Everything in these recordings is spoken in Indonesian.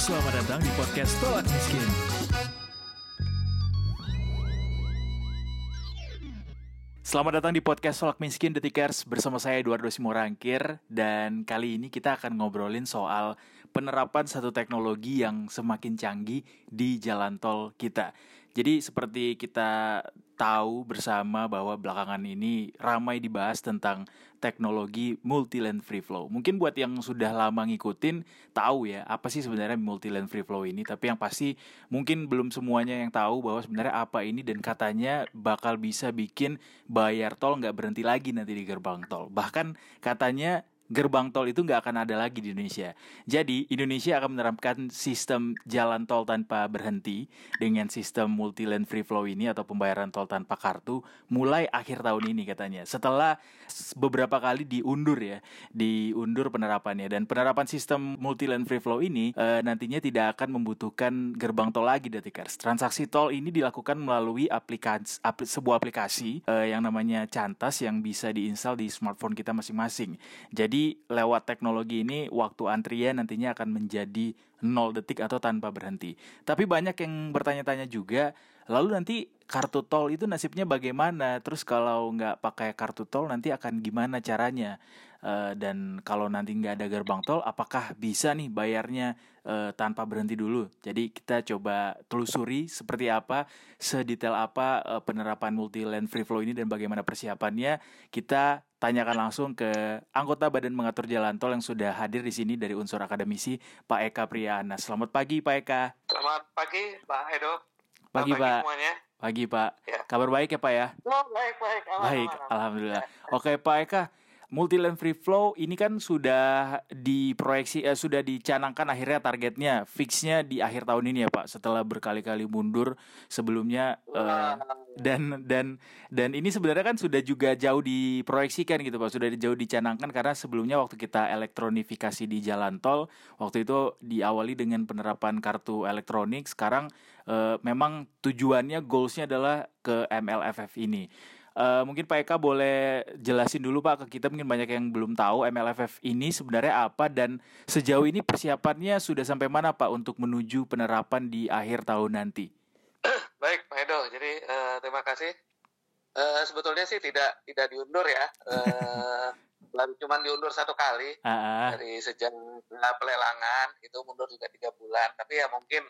Selamat datang di podcast Tolak Miskin. Selamat datang di podcast Solak Miskin Detikers bersama saya Eduardo Simorangkir dan kali ini kita akan ngobrolin soal penerapan satu teknologi yang semakin canggih di jalan tol kita. Jadi seperti kita tahu bersama bahwa belakangan ini ramai dibahas tentang teknologi multi-lane free flow. Mungkin buat yang sudah lama ngikutin tahu ya apa sih sebenarnya multi-lane free flow ini, tapi yang pasti mungkin belum semuanya yang tahu bahwa sebenarnya apa ini dan katanya bakal bisa bikin bayar tol nggak berhenti lagi nanti di gerbang tol. Bahkan katanya gerbang tol itu nggak akan ada lagi di Indonesia. Jadi Indonesia akan menerapkan sistem jalan tol tanpa berhenti dengan sistem multi lane free flow ini atau pembayaran tol tanpa kartu mulai akhir tahun ini katanya. Setelah beberapa kali diundur ya, diundur penerapannya dan penerapan sistem multi lane free flow ini e, nantinya tidak akan membutuhkan gerbang tol lagi Detikers. Transaksi tol ini dilakukan melalui aplikasi apl sebuah aplikasi e, yang namanya Cantas yang bisa diinstal di smartphone kita masing-masing. Jadi lewat teknologi ini waktu antrian nantinya akan menjadi 0 detik atau tanpa berhenti. Tapi banyak yang bertanya-tanya juga, lalu nanti kartu tol itu nasibnya bagaimana? Terus kalau nggak pakai kartu tol nanti akan gimana caranya? Uh, dan kalau nanti nggak ada gerbang tol, apakah bisa nih bayarnya uh, tanpa berhenti dulu? Jadi kita coba telusuri seperti apa, sedetail apa uh, penerapan multi lane free flow ini dan bagaimana persiapannya. Kita tanyakan langsung ke anggota Badan Mengatur Jalan Tol yang sudah hadir di sini dari unsur akademisi, Pak Eka Priyana. Selamat pagi, Pak Eka. Selamat pagi, Pak Edo. Pagi, Selamat Pak. Pagi semuanya. Pagi, Pak. Ya. Kabar baik ya, Pak ya? Oh, baik, baik. Alam, baik, alhamdulillah. Oke, Pak Eka multi-lane free flow ini kan sudah diproyeksi eh, sudah dicanangkan akhirnya targetnya fixnya di akhir tahun ini ya Pak setelah berkali-kali mundur sebelumnya eh, dan dan dan ini sebenarnya kan sudah juga jauh diproyeksikan gitu Pak sudah jauh dicanangkan karena sebelumnya waktu kita elektronifikasi di jalan tol waktu itu diawali dengan penerapan kartu elektronik sekarang eh, memang tujuannya goalsnya adalah ke MLFF ini Uh, mungkin Pak Eka boleh jelasin dulu Pak ke kita mungkin banyak yang belum tahu MLFF ini sebenarnya apa dan sejauh ini persiapannya sudah sampai mana Pak untuk menuju penerapan di akhir tahun nanti? Baik Pak Edo, jadi uh, terima kasih. Uh, sebetulnya sih tidak tidak diundur ya, uh, cuma diundur satu kali uh -uh. dari sejak pelelangan itu mundur juga tiga bulan. Tapi ya mungkin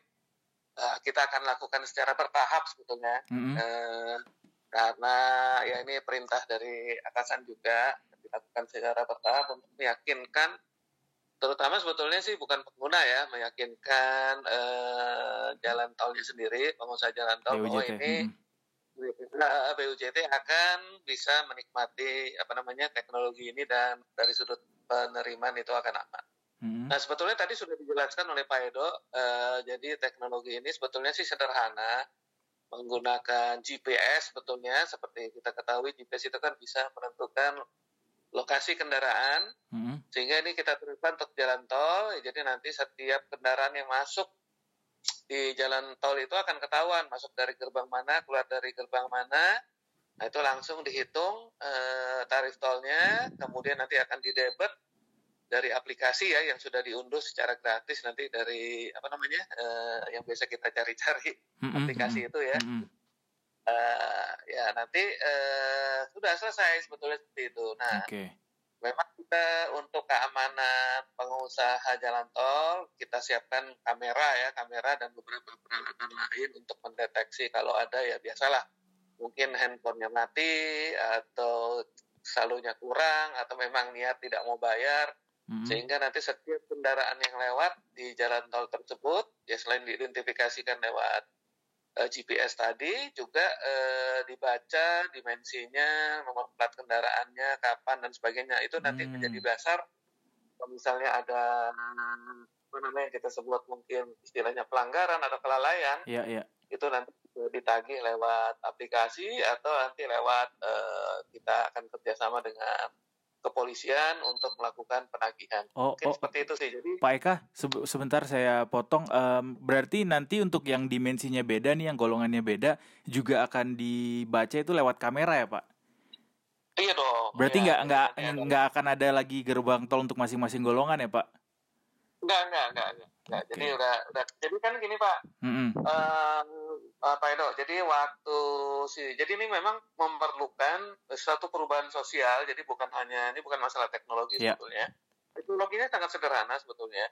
uh, kita akan lakukan secara bertahap sebetulnya. Mm -hmm. uh, karena ya ini perintah dari atasan juga dilakukan secara bertahap untuk meyakinkan terutama sebetulnya sih bukan pengguna ya meyakinkan uh, jalan tolnya sendiri pengusaha jalan tol bahwa ini hmm. nah, BUJT akan bisa menikmati apa namanya teknologi ini dan dari sudut penerimaan itu akan aman. Hmm. Nah sebetulnya tadi sudah dijelaskan oleh Pak Edo, uh, jadi teknologi ini sebetulnya sih sederhana menggunakan GPS sebetulnya seperti kita ketahui GPS itu kan bisa menentukan lokasi kendaraan hmm. sehingga ini kita terapkan untuk jalan tol jadi nanti setiap kendaraan yang masuk di jalan tol itu akan ketahuan masuk dari gerbang mana keluar dari gerbang mana nah itu langsung dihitung eh, tarif tolnya kemudian nanti akan didebet dari aplikasi ya yang sudah diunduh secara gratis nanti dari apa namanya uh, yang biasa kita cari-cari mm-hmm. aplikasi itu ya mm-hmm. uh, ya nanti uh, sudah selesai sebetulnya seperti itu nah okay. memang kita untuk keamanan pengusaha jalan tol kita siapkan kamera ya kamera dan beberapa peralatan lain untuk mendeteksi kalau ada ya biasalah mungkin handphonenya mati atau salurnya kurang atau memang niat tidak mau bayar Hmm. Sehingga nanti setiap kendaraan yang lewat di jalan tol tersebut, ya selain diidentifikasikan lewat uh, eh, GPS tadi, juga uh, dibaca dimensinya, nomor plat kendaraannya, kapan dan sebagainya. Itu nanti hmm. menjadi dasar kalau misalnya ada apa namanya kita sebut mungkin istilahnya pelanggaran atau kelalaian, yeah, yeah. itu nanti ditagih lewat aplikasi atau nanti lewat uh, kita akan kerjasama dengan kepolisian untuk melakukan penagihan. Oh, Mungkin oh, seperti itu sih. Jadi Pak Eka, se sebentar saya potong. Um, berarti nanti untuk yang dimensinya beda nih, yang golongannya beda, juga akan dibaca itu lewat kamera ya, Pak? Iya dong. Berarti iya, nggak ya, nggak nggak akan ada lagi gerbang tol untuk masing-masing golongan ya, Pak? Enggak, enggak, enggak, enggak. enggak. Okay. Jadi udah, udah. Jadi kan gini Pak, mm -hmm. uh, Pak Edo. Jadi waktu si, jadi ini memang memerlukan suatu perubahan sosial. Jadi bukan hanya ini bukan masalah teknologi yeah. sebetulnya. Teknologinya sangat sederhana sebetulnya.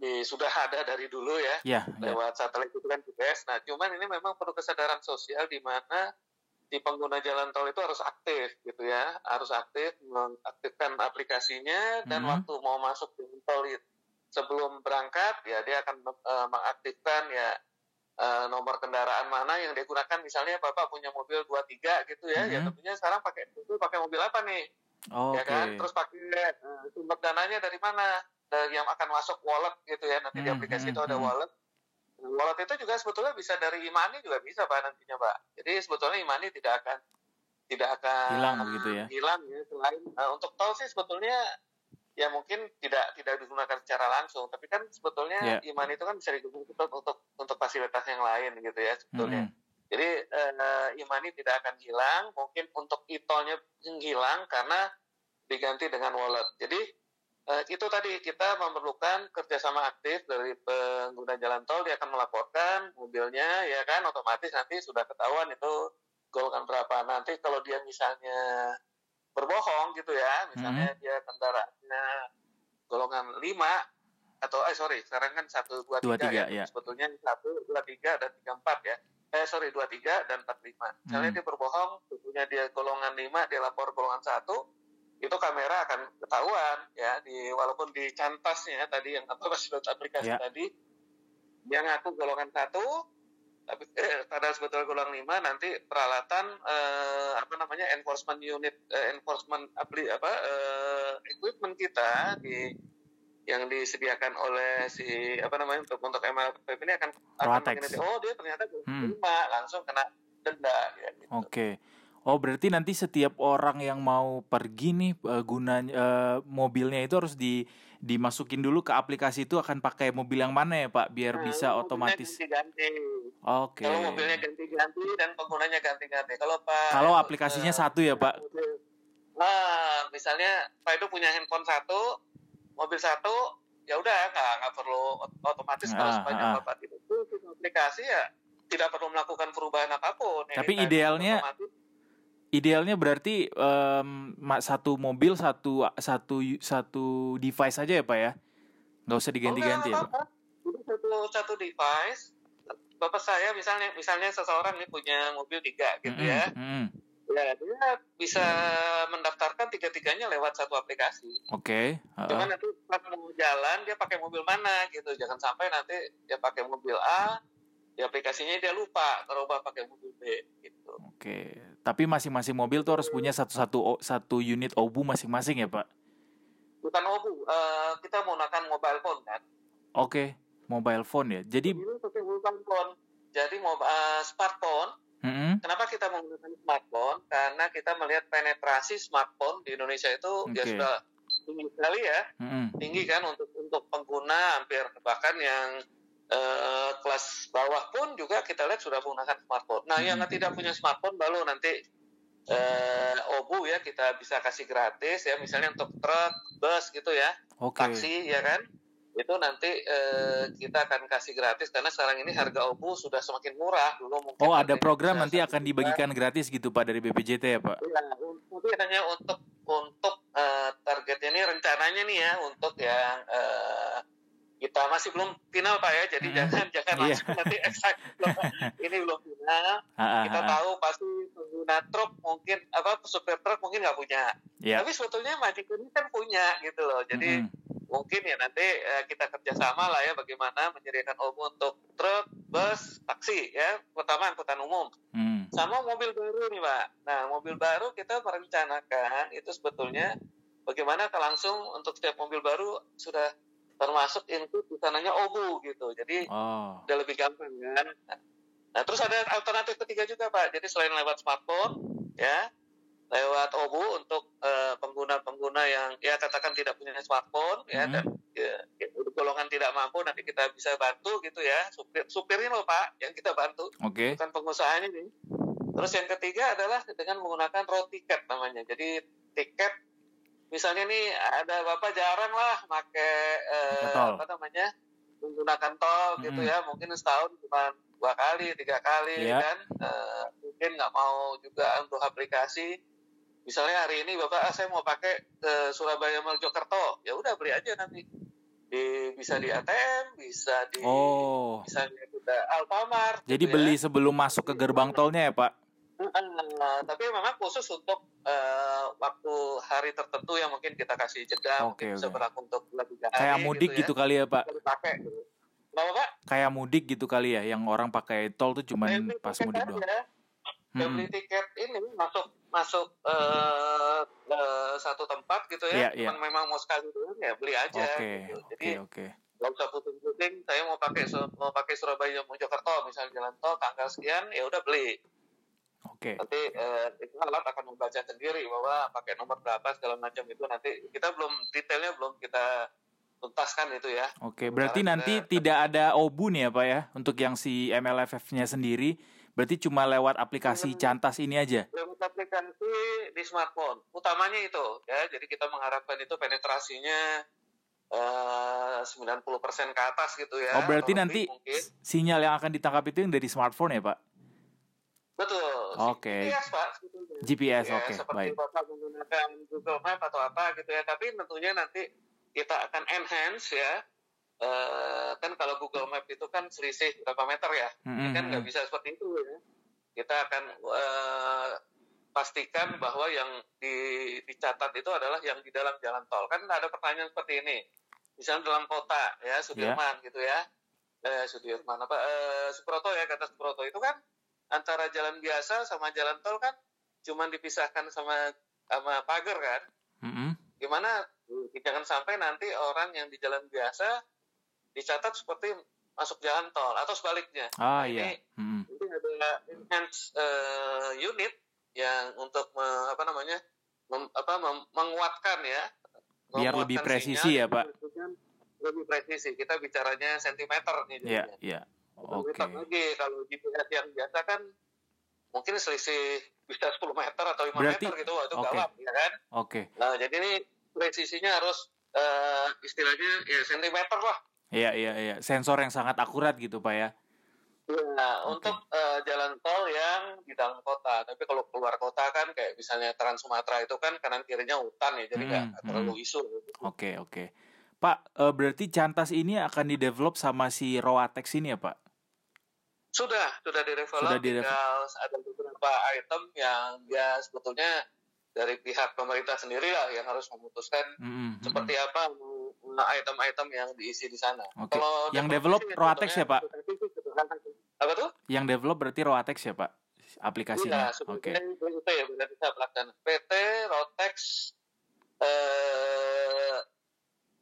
Di, sudah ada dari dulu ya, yeah, ya. lewat yeah. satelit itu kan GPS. Nah, cuman ini memang perlu kesadaran sosial di mana di pengguna jalan tol itu harus aktif gitu ya, harus aktif mengaktifkan aplikasinya dan mm -hmm. waktu mau masuk di tol itu sebelum berangkat ya dia akan uh, mengaktifkan ya uh, nomor kendaraan mana yang dia gunakan. Misalnya bapak punya mobil dua tiga gitu ya mm -hmm. ya tentunya sekarang pakai itu pakai mobil apa nih? Oh, ya okay. kan? Terus pakai uh, sumber dananya dari mana? Dari yang akan masuk wallet gitu ya. Nanti mm -hmm. di aplikasi itu ada wallet. Wallet itu juga sebetulnya bisa dari imani juga bisa pak nantinya pak. Jadi sebetulnya imani tidak akan tidak akan hilang gitu ya. hilang ya selain uh, untuk tol sih sebetulnya ya mungkin tidak tidak digunakan secara langsung tapi kan sebetulnya yeah. iman itu kan bisa digunakan untuk untuk fasilitas yang lain gitu ya sebetulnya mm -hmm. jadi uh, imani tidak akan hilang mungkin untuk itolnya hilang karena diganti dengan wallet jadi uh, itu tadi kita memerlukan kerjasama aktif dari pengguna jalan tol dia akan melaporkan mobilnya ya kan otomatis nanti sudah ketahuan itu golongan berapa nanti kalau dia misalnya berbohong gitu ya misalnya hmm. dia kendaraannya golongan 5 atau eh sorry sekarang kan satu dua tiga ya, ya sebetulnya satu dua tiga dan tiga empat ya eh sorry dua tiga dan empat lima misalnya hmm. dia berbohong tentunya dia golongan lima dia lapor golongan satu itu kamera akan ketahuan ya di walaupun di cantasnya tadi yang apa aplikasi yeah. tadi dia ngaku golongan satu tapi eh, pada sebetulnya golongan lima nanti peralatan eh, apa namanya enforcement unit eh, enforcement apli apa eh, equipment kita di yang disediakan oleh si apa namanya untuk untuk MLPP ini akan akan oh dia ternyata hmm. lima langsung kena denda ya, gitu. Oke. Okay. Oh berarti nanti setiap orang yang mau pergi nih uh, guna uh, mobilnya itu harus di dimasukin dulu ke aplikasi itu akan pakai mobil yang mana ya Pak biar nah, bisa otomatis. Ganti-ganti. Oke. Okay. Kalau mobilnya ganti-ganti dan penggunanya ganti-ganti. Kalau Pak. Kalau aplikasinya uh, satu ya Pak. Nah misalnya Pak itu punya handphone satu, mobil satu, ya udah nggak nggak perlu otomatis kalau ah, sebanyak ah. Bapak itu aplikasi ya tidak perlu melakukan perubahan apa pun. Tapi idealnya. Otomatis idealnya berarti um, satu mobil satu satu satu device aja ya pak ya? Nggak usah diganti-ganti ya pak? satu satu device. Bapak saya misalnya misalnya seseorang ini punya mobil tiga gitu mm -hmm. ya mm ya dia bisa mendaftarkan tiga-tiganya lewat satu aplikasi. Oke okay. uh cuman nanti pas mau jalan dia pakai mobil mana gitu. Jangan sampai nanti dia pakai mobil A di aplikasinya dia lupa ngerubah pakai mobil B gitu. Oke, tapi masing-masing mobil tuh harus punya satu-satu satu unit obu masing-masing ya Pak? Bukan obu, uh, kita menggunakan mobile phone kan. Oke, mobile phone ya. Jadi mobile phone. Jadi uh, smartphone. Mm-hmm. Kenapa kita menggunakan smartphone? Karena kita melihat penetrasi smartphone di Indonesia itu okay. ya sudah tinggi sekali ya, mm-hmm. tinggi kan untuk untuk pengguna hampir bahkan yang eh, kelas bawah pun juga kita lihat sudah menggunakan smartphone. Nah, yang hmm. tidak punya smartphone baru nanti eh, obu ya kita bisa kasih gratis ya, misalnya untuk truk, bus gitu ya, okay. taksi ya kan, itu nanti eh, kita akan kasih gratis karena sekarang ini harga obu sudah semakin murah dulu mungkin. Oh, ada program nanti akan dibagikan gratis gitu pak dari BPJT ya pak? Iya, nanti hanya untuk untuk uh, target ini rencananya nih ya untuk yang uh, kita masih belum final pak ya jadi hmm. jangan jangan iya. langsung nanti eksak ini belum final kita tahu pasti pengguna truk mungkin apa supir truk mungkin nggak punya yeah. tapi sebetulnya Magic ini kan punya gitu loh jadi hmm. mungkin ya nanti uh, kita kerjasama lah ya bagaimana menyediakan umum untuk truk bus taksi ya pertama angkutan umum hmm. sama mobil baru nih pak nah mobil baru kita merencanakan itu sebetulnya bagaimana langsung untuk setiap mobil baru sudah termasuk input bukannya obu gitu. Jadi oh. udah lebih gampang kan? Nah terus ada alternatif ketiga juga pak. Jadi selain lewat smartphone ya lewat obu untuk uh, pengguna-pengguna yang ya katakan tidak punya smartphone ya hmm. dan ya, ya, golongan tidak mampu nanti kita bisa bantu gitu ya. Supir supirin loh pak yang kita bantu. Okay. bukan pengusahanya nih. Terus yang ketiga adalah dengan menggunakan road ticket namanya. Jadi tiket misalnya nih ada bapak jarang lah pakai uh, apa namanya menggunakan tol hmm. gitu ya mungkin setahun cuma dua kali tiga kali yeah. kan uh, mungkin nggak mau juga untuk aplikasi misalnya hari ini bapak ah, saya mau pakai ke Surabaya Mojokerto ya udah beli aja nanti di bisa di ATM bisa di oh. bisa di Alfamart jadi gitu beli ya. sebelum masuk ke gerbang tolnya ya pak uh, tapi memang khusus untuk uh, waktu hari tertentu yang mungkin kita kasih jeda okay, mungkin okay. bisa berlaku untuk lebih hari kayak mudik gitu, gitu ya. kali ya pak pakai Bapak, Pak? kayak mudik gitu kali ya yang orang pakai tol tuh cuma pas mudik doang hmm. beli tiket ini masuk masuk uh, uh, satu tempat gitu ya, yeah, yeah. memang mau sekali dulu ya beli aja. Okay, gitu. Jadi okay, okay. Gak usah puting-puting. Saya mau pakai mau pakai Surabaya Mojokerto misalnya jalan tol tanggal sekian ya udah beli. Oke. Okay. Nanti uh, itu alat akan membaca sendiri bahwa pakai nomor berapa segala macam itu nanti kita belum detailnya belum kita tuntaskan itu ya. Oke, okay, berarti Karena nanti kita, tidak ada OBU nih ya Pak ya untuk yang si MLFF-nya sendiri Berarti cuma lewat aplikasi hmm. Cantas ini aja? Lewat aplikasi di smartphone. Utamanya itu ya. Jadi kita mengharapkan itu penetrasinya eh, uh, 90% ke atas gitu ya. Oh berarti nanti mungkin. sinyal yang akan ditangkap itu yang dari smartphone ya Pak? Betul. Oke. Okay. GPS Pak. GPS ya, oke. Okay. Seperti baik. Bapak menggunakan Google Map atau apa gitu ya. Tapi tentunya nanti kita akan enhance ya uh, kan kalau Google Map itu kan selisih berapa meter ya, mm-hmm. kan nggak bisa seperti itu ya. Kita akan uh, pastikan bahwa yang di, dicatat itu adalah yang di dalam jalan tol. Kan ada pertanyaan seperti ini, misalnya dalam kota ya Sudirman yeah. gitu ya, eh, Sudirman apa eh, Suproto ya kata Suproto itu kan antara jalan biasa sama jalan tol kan cuma dipisahkan sama sama pagar kan. Mm-hmm. Gimana? Jangan sampai nanti orang yang di jalan biasa dicatat seperti masuk jalan tol atau sebaliknya. Ah nah, iya. Ini, hmm. ini ada enhance uh, unit yang untuk me, apa namanya mem, apa mem, menguatkan ya. Biar lebih presisi ya pak. Lebih presisi. Kita bicaranya sentimeter nih. Iya iya. Oke. Okay. lagi kalau GPS yang biasa kan mungkin selisih bisa 10 meter atau 5 Berarti, meter gitu itu okay. gawat ya kan. Oke. Okay. Nah jadi ini presisinya harus uh, istilahnya ya sentimeter lah Iya iya iya, sensor yang sangat akurat gitu pak ya. Nah, okay. untuk uh, jalan tol yang di dalam kota, tapi kalau keluar kota kan kayak misalnya Trans Sumatera itu kan kanan kirinya hutan ya, jadi nggak hmm, terlalu hmm. isu. Oke okay, oke, okay. Pak, uh, berarti Cantas ini akan di develop sama si Roatex ini ya Pak? Sudah, sudah didevelop. Sudah didevelop. Ada beberapa item yang dia sebetulnya dari pihak pemerintah sendiri lah yang harus memutuskan mm -hmm. seperti apa item-item yang diisi di sana. Okay. Kalau yang develop Roatex ya Pak? Apa tuh? Yang develop berarti Roatex ya Pak? Aplikasinya. Iya, Oke. Okay. Itu ya benar bisa pelaksanaan. PT Rotex eh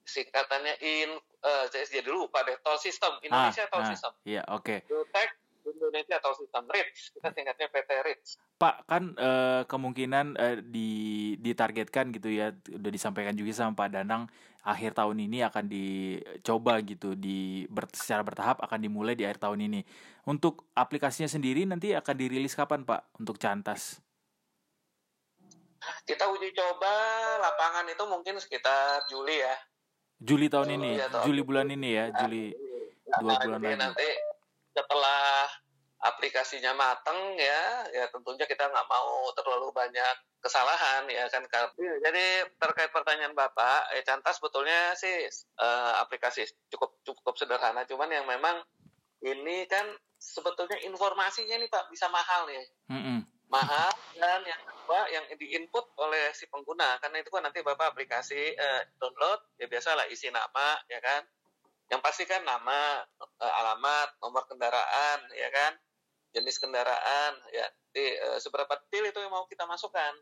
singkatannya in eh jadi lupa deh tol sistem Indonesia ah, tol ah, sistem. Iya, oke. Okay. Indonesia atau sistem RITS kita singkatnya PT RITS Pak kan eh, kemungkinan eh, di ditargetkan gitu ya udah disampaikan juga sama Pak Danang akhir tahun ini akan dicoba gitu di ber, secara bertahap akan dimulai di akhir tahun ini. Untuk aplikasinya sendiri nanti akan dirilis kapan Pak? Untuk Cantas? Kita uji coba lapangan itu mungkin sekitar Juli ya. Juli tahun Juli ini? ya, Juli bulan ini ya Juli. Nah, dua bulan lagi nanti setelah aplikasinya mateng ya ya tentunya kita nggak mau terlalu banyak kesalahan ya kan ya, jadi terkait pertanyaan bapak eh cantas sebetulnya sih uh, aplikasi cukup cukup sederhana cuman yang memang ini kan sebetulnya informasinya nih pak bisa mahal nih. Mm -hmm. mahal dan yang kedua yang diinput oleh si pengguna karena itu kan nanti bapak aplikasi uh, download ya biasalah isi nama ya kan. Yang pasti kan nama, uh, alamat, nomor kendaraan, ya kan, jenis kendaraan, ya, di, uh, seberapa detail itu yang mau kita masukkan.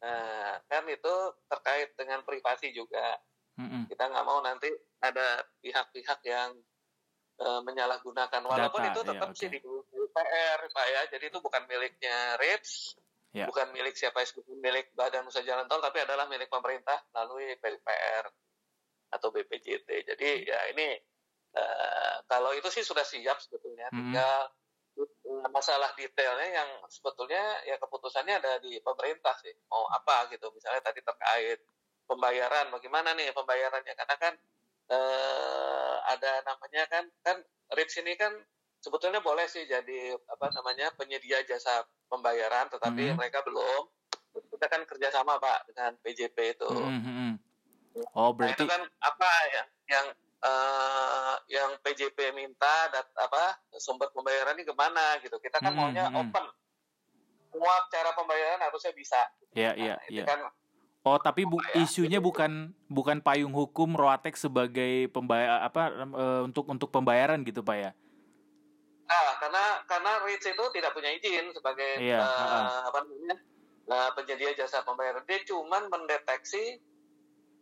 Nah, kan itu terkait dengan privasi juga. Mm-hmm. Kita nggak mau nanti ada pihak-pihak yang uh, menyalahgunakan, walaupun Data, itu tetap ya, okay. sih di PR, Pak ya. Jadi itu bukan miliknya RITS, yeah. bukan milik siapa bukan milik Badan Usaha Jalan Tol, tapi adalah milik pemerintah melalui PUPR atau BPJT. Jadi ya ini uh, kalau itu sih sudah siap sebetulnya. Hmm. Tinggal masalah detailnya yang sebetulnya ya keputusannya ada di pemerintah sih. Mau apa gitu. Misalnya tadi terkait pembayaran bagaimana nih pembayarannya karena kan uh, ada namanya kan kan RITS ini kan sebetulnya boleh sih jadi apa namanya penyedia jasa pembayaran tetapi hmm. mereka belum kita kan kerjasama pak dengan PJP itu hmm. hmm, hmm. oh berarti nah, itu kan apa ya yang uh, yang PJP minta dat, apa sumber pembayaran ini ke mana gitu kita kan hmm. maunya hmm. open semua cara pembayaran harusnya bisa Iya, iya, nah, iya. Kan Oh, tapi bu ya, isunya bukan bukan payung hukum Roatek sebagai pembayar apa e, untuk untuk pembayaran gitu, Pak ya? Nah, karena karena REITs itu tidak punya izin sebagai iya, uh, apa namanya? Uh, penyedia jasa pembayaran. Dia cuma mendeteksi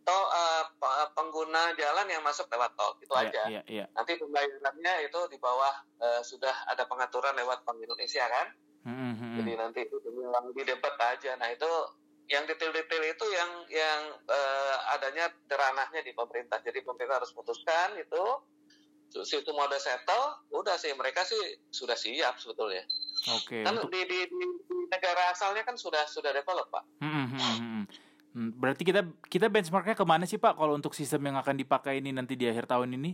tol uh, pengguna jalan yang masuk lewat tol itu iya, aja. Iya, iya. Nanti pembayarannya itu di bawah uh, sudah ada pengaturan lewat Bank Indonesia kan. Mm -hmm. Jadi nanti itu di debat aja. Nah itu yang detail-detail itu yang yang uh, adanya deranahnya di pemerintah. Jadi pemerintah harus putuskan itu itu mau ada settle, udah sih mereka sih sudah siap sebetulnya. Oke. Okay, kan di, di, di, negara asalnya kan sudah sudah develop pak. Hmm, hmm, berarti kita kita benchmarknya ke mana sih pak kalau untuk sistem yang akan dipakai ini nanti di akhir tahun ini?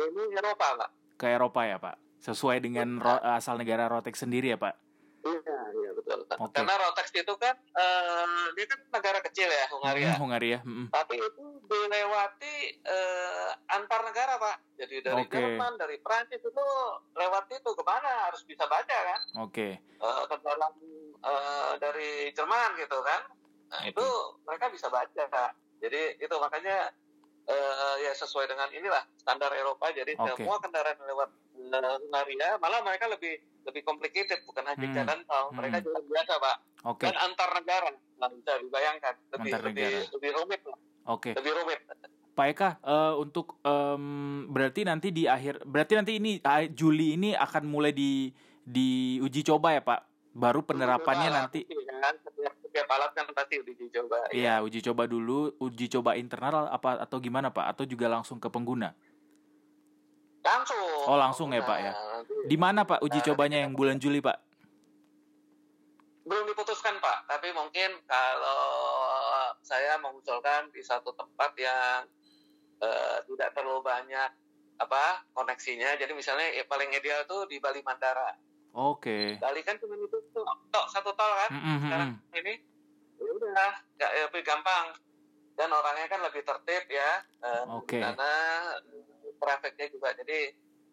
Ini Eropa pak. Ke Eropa ya pak. Sesuai dengan ro, asal negara Rotex sendiri ya pak. Iya, iya betul. Okay. Karena Rotex itu kan uh, dia kan negara kecil ya, Hungaria. Hmm, Hungaria. Hmm. Tapi itu dilewati uh, antar negara, Pak. Jadi dari okay. Jerman, dari Prancis itu lewat itu ke mana harus bisa baca kan? Oke. Okay. Uh, ke dalam uh, dari Jerman gitu kan. Nah, okay. itu mereka bisa baca, Kak. Jadi itu makanya uh, ya sesuai dengan inilah standar Eropa. Jadi okay. semua kendaraan lewat Hungaria malah mereka lebih lebih complicated bukan hanya hmm. jalan tol hmm. mereka jalan biasa pak okay. dan antar negara nggak bisa dibayangkan lebih antar lebih negara. lebih rumit lah oke okay. lebih rumit Pak Eka, uh, untuk um, berarti nanti di akhir, berarti nanti ini uh, Juli ini akan mulai di di uji coba ya Pak, baru penerapannya nanti. Kan, setiap, setiap alat kan pasti uji coba. Iya, ya. uji coba dulu, uji coba internal apa atau gimana Pak, atau juga langsung ke pengguna? Langsung. Oh langsung ya Pak ya. Di mana Pak uji nah, cobanya yang bulan Juli Pak? Belum diputuskan Pak, tapi mungkin kalau saya mengusulkan di satu tempat yang uh, tidak terlalu banyak apa koneksinya. Jadi misalnya ya, paling ideal tuh di Bali Mandara. Oke. Okay. Bali kan cuma itu tuh tok satu tol kan. Mm -hmm. Sekarang ini ya udah nggak ya, lebih gampang dan orangnya kan lebih tertib ya. Uh, Oke. Okay. Karena trafficnya juga jadi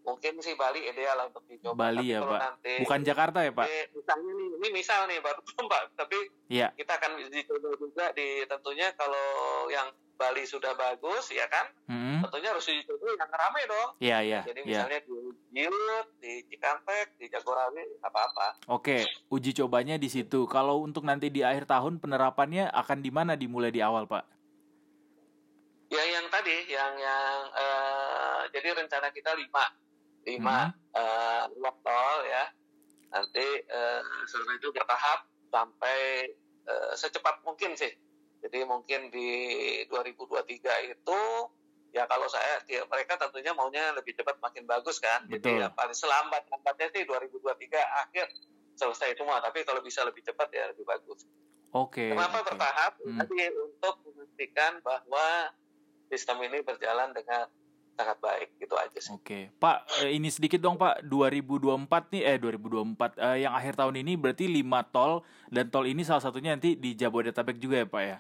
mungkin sih Bali ideal lah untuk dicoba. Bali tapi ya Pak. Nanti, Bukan Jakarta ya Pak. misalnya nih, ini misal nih baru Pak, tapi ya. kita akan dicoba juga di tentunya kalau yang Bali sudah bagus ya kan, hmm. tentunya harus dicoba yang ramai dong. Iya iya. Jadi iya. misalnya ya. di Jiut, di Cikampek, di Jagorawi apa-apa. Oke, uji cobanya di situ. Kalau untuk nanti di akhir tahun penerapannya akan di mana dimulai di awal Pak? Ya yang tadi, yang yang uh, jadi rencana kita lima, lima hmm. uh, tol ya. Nanti uh, setelah itu bertahap sampai uh, secepat mungkin sih. Jadi mungkin di 2023 itu ya kalau saya ya, mereka tentunya maunya lebih cepat makin bagus kan. Betul. Jadi ya, paling selambat lambatnya sih 2023 akhir selesai semua. Tapi kalau bisa lebih cepat ya lebih bagus. Oke. Okay, Kenapa okay. bertahap? Hmm. Tadi untuk memastikan bahwa sistem ini berjalan dengan sangat baik gitu aja sih. Oke, Pak, eh, ini sedikit dong Pak, 2024 nih eh 2024 eh, yang akhir tahun ini berarti 5 tol dan tol ini salah satunya nanti di Jabodetabek juga ya Pak ya?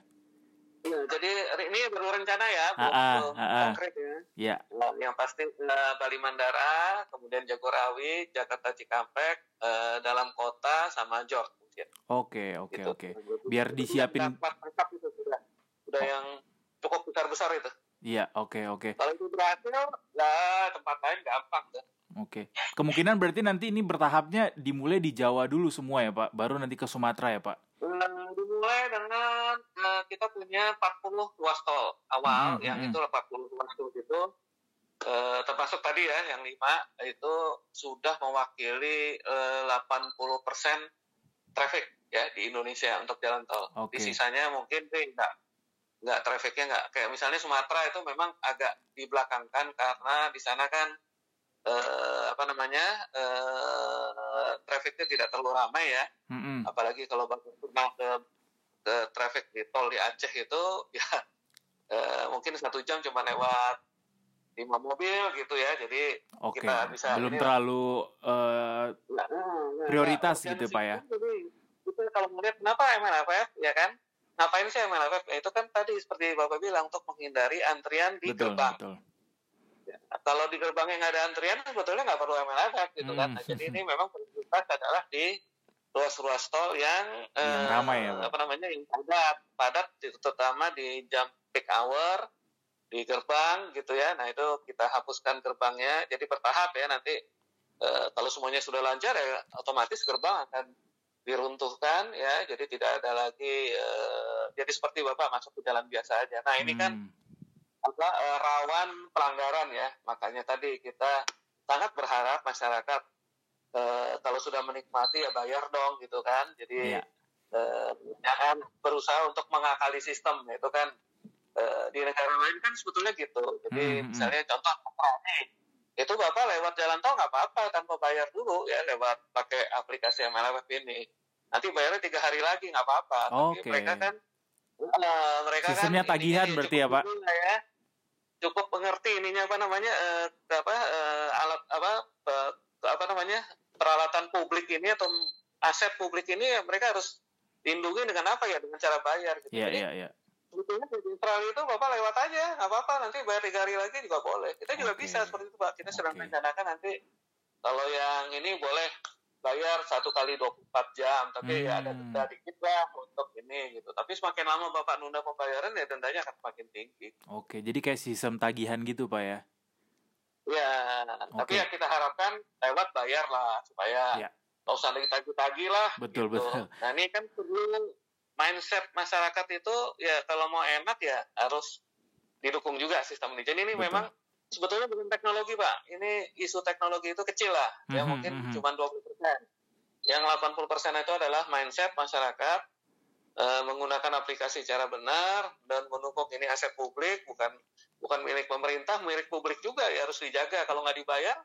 Iya, jadi ini baru rencana ya, belum konkret ya. Iya. Nah, yang pasti uh, Bali Mandara, kemudian Jagorawi, Jakarta Cikampek, uh, dalam kota sama Jor. Oke, oke, oke. Biar disiapin. itu sudah, sudah oh. yang cukup besar besar itu. Iya, oke, okay, oke. Okay. Kalau itu berhasil, lah tempat lain gampang Oke. Okay. Kemungkinan berarti nanti ini bertahapnya dimulai di Jawa dulu semua ya, Pak. Baru nanti ke Sumatera ya, Pak. Hmm, dimulai dengan uh, kita punya 40 ruas tol awal, hmm, yang hmm. itu 40 ruas tol itu uh, termasuk tadi ya, yang lima itu sudah mewakili uh, 80 persen traffic ya di Indonesia untuk jalan tol. Okay. Di sisanya mungkin sih enggak nggak trafficnya nggak kayak misalnya Sumatera itu memang agak dibelakangkan karena di sana kan eh, apa namanya eh, trafficnya tidak terlalu ramai ya mm-hmm. apalagi kalau pernah ke ke traffic di tol di Aceh itu ya uh, mungkin satu jam cuma lewat lima mobil gitu ya jadi okay. kita bisa belum terlalu uh, nah, prioritas nah, gitu pak ya jadi, itu kalau melihat kenapa MLFF ya kan ngapain sih MLFF ya, itu kan tadi seperti bapak bilang untuk menghindari antrian di betul, gerbang betul. Ya, kalau di gerbangnya nggak ada antrian sebetulnya nggak perlu MLFF gitu kan. hmm. kan nah, jadi ini memang prioritas adalah di ruas-ruas tol yang, yang uh, ramai ya, apa namanya yang padat padat terutama di jam peak hour di gerbang gitu ya. Nah itu kita hapuskan gerbangnya. Jadi bertahap ya nanti e, kalau semuanya sudah lancar ya otomatis gerbang akan diruntuhkan ya. Jadi tidak ada lagi e, jadi seperti bapak masuk ke jalan biasa aja. Nah ini kan hmm. apa e, rawan pelanggaran ya. Makanya tadi kita sangat berharap masyarakat e, kalau sudah menikmati ya bayar dong gitu kan. Jadi yeah. Iya. jangan berusaha untuk mengakali sistem itu kan Eh, di negara lain kan sebetulnya gitu. Jadi hmm, hmm. misalnya contoh itu bapak lewat jalan tol nggak apa-apa tanpa bayar dulu ya lewat pakai aplikasi MLF ini. Nanti bayarnya tiga hari lagi nggak apa-apa. Tapi okay. mereka kan uh, mereka kan Sistemnya kan tagihan ini, berarti ya pak? Ya, cukup mengerti ininya apa namanya uh, apa uh, alat apa uh, apa namanya peralatan publik ini atau aset publik ini ya mereka harus lindungi dengan apa ya dengan cara bayar gitu. Iya iya iya sebetulnya di Australia itu bapak lewat aja nggak apa-apa nanti bayar tiga hari lagi juga boleh kita juga okay. bisa seperti itu pak kita sedang okay. rencanakan nanti kalau yang ini boleh bayar satu kali 24 jam tapi hmm. ya ada denda hmm. dikit lah untuk ini gitu tapi semakin lama bapak nunda pembayaran ya dendanya akan semakin tinggi oke jadi kayak sistem tagihan gitu pak ya ya okay. tapi ya kita harapkan lewat bayar lah supaya ya. nggak usah lagi tagih-tagih lah betul gitu. betul nah ini kan perlu mindset masyarakat itu ya kalau mau enak ya harus didukung juga sistem ini. Jadi ini Betul. memang sebetulnya bukan teknologi pak, ini isu teknologi itu kecil lah, mm-hmm, ya mhm, mungkin mm-hmm. cuma 20 persen. Yang 80 persen itu adalah mindset masyarakat e, menggunakan aplikasi cara benar dan menukung ini aset publik bukan bukan milik pemerintah, milik publik juga ya harus dijaga. Kalau nggak dibayar,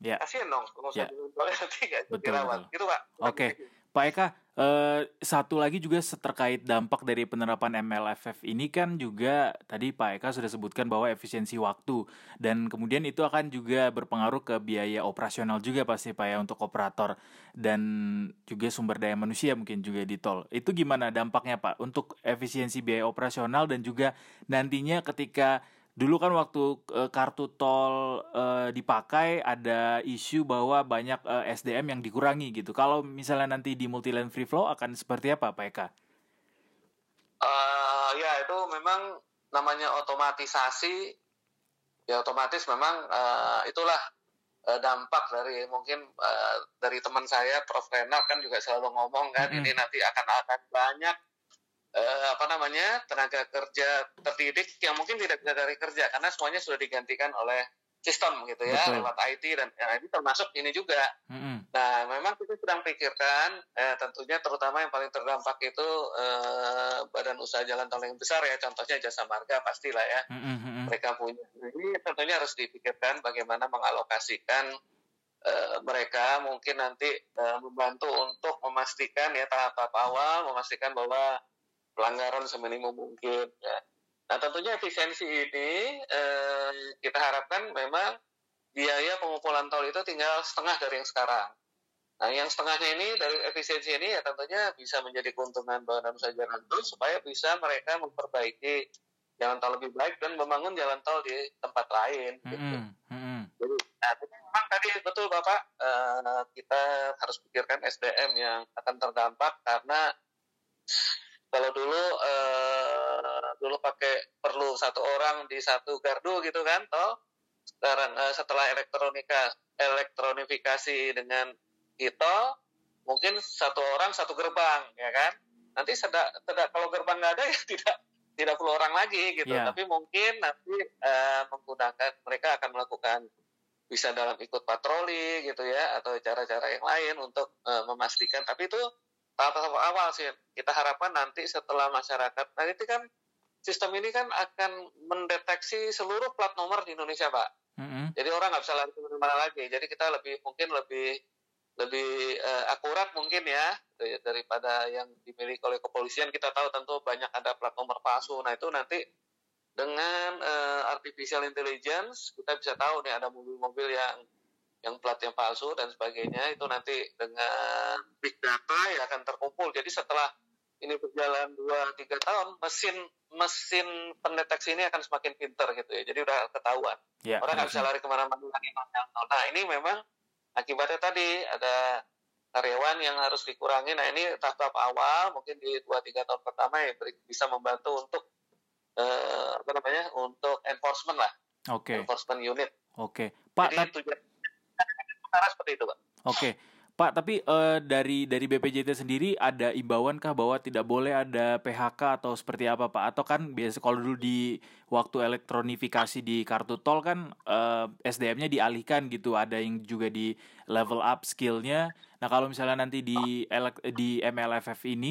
yeah. kasihan dong. Kalau yeah. nanti nggak dirawat. Gitu pak. Oke, okay. Pak Eka, Uh, satu lagi juga terkait dampak dari penerapan MLFF ini kan juga tadi Pak Eka sudah sebutkan bahwa efisiensi waktu dan kemudian itu akan juga berpengaruh ke biaya operasional juga pasti Pak ya untuk operator dan juga sumber daya manusia mungkin juga di tol. Itu gimana dampaknya Pak untuk efisiensi biaya operasional dan juga nantinya ketika dulu kan waktu uh, kartu tol uh, dipakai ada isu bahwa banyak uh, eh, SDM yang dikurangi gitu. Kalau misalnya nanti di multiland free flow akan seperti apa, Pak Eka? Uh, ya itu memang namanya otomatisasi. Ya otomatis memang uh, itulah uh, dampak dari mungkin uh, dari teman saya Prof Renal kan juga selalu ngomong kan mm -hmm. ini nanti akan akan banyak uh, apa namanya tenaga kerja terdidik yang mungkin tidak bisa dari kerja karena semuanya sudah digantikan oleh sistem gitu ya Betul. lewat IT dan ya, ini termasuk ini juga. Mm-hmm. Nah memang kita sedang pikirkan eh, tentunya terutama yang paling terdampak itu eh, badan usaha jalan tol yang besar ya contohnya jasa marga pastilah ya mm-hmm. mereka punya ini tentunya harus dipikirkan bagaimana mengalokasikan eh, mereka mungkin nanti eh, membantu untuk memastikan ya tahap-tahap awal memastikan bahwa pelanggaran seminimum mungkin ya. Nah tentunya efisiensi ini eh, kita harapkan memang biaya pengumpulan tol itu tinggal setengah dari yang sekarang. Nah yang setengahnya ini dari efisiensi ini ya tentunya bisa menjadi keuntungan badan usaha jalan tol supaya bisa mereka memperbaiki jalan tol lebih baik dan membangun jalan tol di tempat lain. Gitu. Mm -hmm. Jadi nah, memang tadi betul bapak eh, kita harus pikirkan SDM yang akan terdampak karena kalau dulu uh, dulu pakai perlu satu orang di satu gardu gitu kan toh? Sekarang uh, setelah elektronika elektronifikasi dengan itu mungkin satu orang satu gerbang ya kan? Nanti sedak, sedak kalau gerbang nggak ada ya tidak tidak perlu orang lagi gitu. Yeah. tapi mungkin nanti uh, menggunakan mereka akan melakukan bisa dalam ikut patroli gitu ya atau cara-cara yang lain untuk uh, memastikan. Tapi itu tahap-tahap awal sih kita harapkan nanti setelah masyarakat. Nah itu kan sistem ini kan akan mendeteksi seluruh plat nomor di Indonesia pak. Mm-hmm. jadi orang nggak bisa lari ke mana lagi. Jadi kita lebih mungkin lebih lebih uh, akurat mungkin ya daripada yang dimiliki oleh kepolisian. Kita tahu tentu banyak ada plat nomor palsu. Nah itu nanti dengan uh, artificial intelligence kita bisa tahu nih ada mobil-mobil yang yang platnya palsu dan sebagainya itu nanti dengan big data ya akan terkumpul. Jadi setelah ini berjalan 2 3 tahun mesin mesin pendeteksi ini akan semakin pinter gitu ya. Jadi udah ketahuan. Ya, Orang nggak bisa lari ke mana-mana lagi. Nah ini memang akibatnya tadi ada karyawan yang harus dikurangi. Nah ini tahap-tahap awal mungkin di 2-3 tahun pertama ya bisa membantu untuk uh, apa namanya untuk enforcement lah. Oke. Okay. Enforcement unit. Oke. Okay. Pak, Jadi tujuan seperti itu, Pak. Oke. Okay. Pak, tapi uh, dari dari BPJT sendiri ada imbauan kah bahwa tidak boleh ada PHK atau seperti apa, Pak? Atau kan biasa kalau dulu di waktu elektronifikasi di kartu tol kan uh, eh, SDM-nya dialihkan gitu, ada yang juga di level up skillnya. Nah, kalau misalnya nanti di di MLFF ini,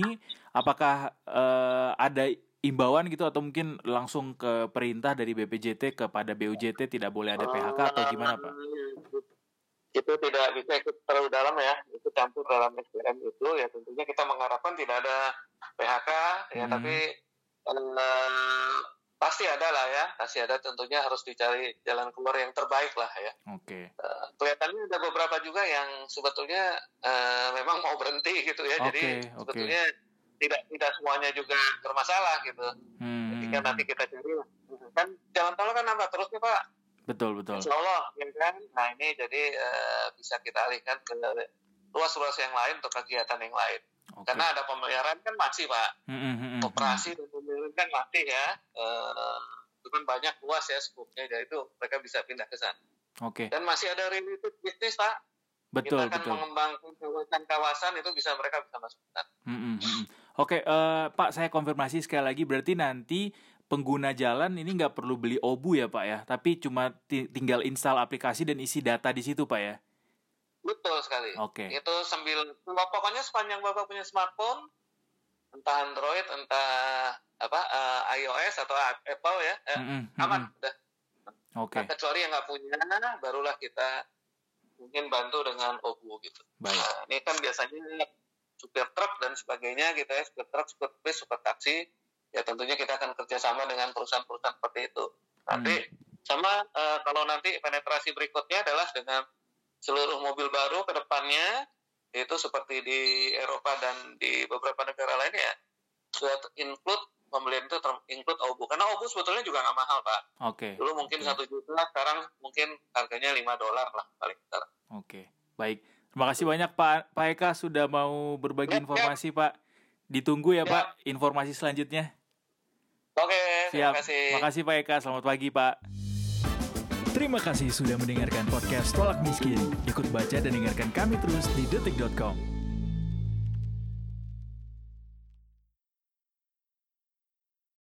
apakah uh, ada imbauan gitu atau mungkin langsung ke perintah dari BPJT kepada BUJT tidak boleh ada PHK atau gimana Pak? Itu tidak bisa ikut terlalu dalam ya, itu campur dalam SDM itu ya tentunya kita mengharapkan tidak ada PHK ya hmm. tapi eh, pasti ada lah ya, pasti ada tentunya harus dicari jalan keluar yang terbaik lah ya. Oke. Okay. Uh, kelihatannya ada beberapa juga yang sebetulnya uh, memang mau berhenti gitu ya, okay, jadi okay. sebetulnya tidak tidak semuanya juga bermasalah gitu. Hmm. Ketika nanti kita cari kan jalan tol kan nambah terus nih pak. Betul betul. Insya Allah ya kan. Nah ini jadi uh, bisa kita alihkan ke ruas-ruas yang lain untuk kegiatan yang lain. Okay. Karena ada pemeliharaan kan masih pak. Hmm, hmm. Operasi dan pemeliharaan kan masih ya. Uh, itu kan banyak luas ya skupnya. Jadi itu mereka bisa pindah ke sana. Oke. Okay. Dan masih ada related bisnis pak. Betul, kita betul. mengembangkan kawasan-kawasan itu bisa mereka bisa masuk. Hmm, hmm, hmm. Oke, uh, Pak, saya konfirmasi sekali lagi. Berarti nanti pengguna jalan ini nggak perlu beli obu ya, Pak ya? Tapi cuma tinggal install aplikasi dan isi data di situ, Pak ya? Betul sekali. Oke. Okay. Itu sambil pokoknya sepanjang bapak punya smartphone, entah Android, entah apa uh, iOS atau Apple ya, eh, mm -hmm. aman udah. Oke. Okay. Nah, kecuali yang nggak punya, barulah kita mungkin bantu dengan obu gitu. Baik. Nah, ini kan biasanya supir truk dan sebagainya gitu ya, supir truk, supir bis, supir taksi, ya tentunya kita akan kerjasama dengan perusahaan-perusahaan seperti itu. Nanti hmm. sama uh, kalau nanti penetrasi berikutnya adalah dengan seluruh mobil baru ke depannya, itu seperti di Eropa dan di beberapa negara lainnya, sudah include pembelian itu include OBU karena OBU sebetulnya juga nggak mahal pak. Oke. Okay. Dulu mungkin satu okay. juta, sekarang mungkin harganya 5 dolar lah paling besar. Oke, okay. baik. Terima kasih banyak Pak Pak Eka sudah mau berbagi ya, informasi ya. Pak. Ditunggu ya, ya Pak informasi selanjutnya. Oke, Siap. terima kasih. Terima kasih Pak Eka. Selamat pagi Pak. Terima kasih sudah mendengarkan podcast Tolak Miskin. Ikut baca dan dengarkan kami terus di detik.com.